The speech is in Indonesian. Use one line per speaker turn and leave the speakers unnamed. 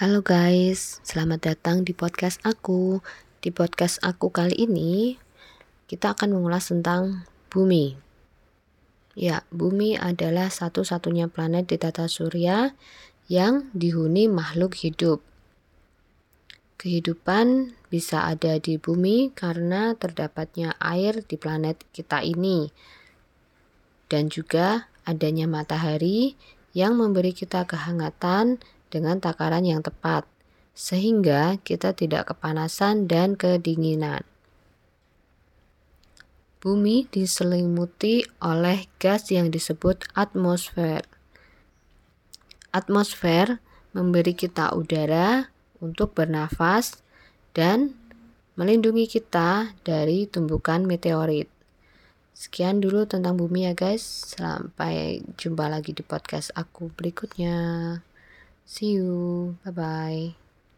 Halo guys, selamat datang di podcast aku. Di podcast aku kali ini, kita akan mengulas tentang bumi. Ya, bumi adalah satu-satunya planet di tata surya yang dihuni makhluk hidup. Kehidupan bisa ada di bumi karena terdapatnya air di planet kita ini, dan juga adanya matahari yang memberi kita kehangatan dengan takaran yang tepat, sehingga kita tidak kepanasan dan kedinginan. Bumi diselimuti oleh gas yang disebut atmosfer. Atmosfer memberi kita udara untuk bernafas dan melindungi kita dari tumbukan meteorit. Sekian dulu tentang bumi ya guys. Sampai jumpa lagi di podcast aku berikutnya. See you. Bye bye.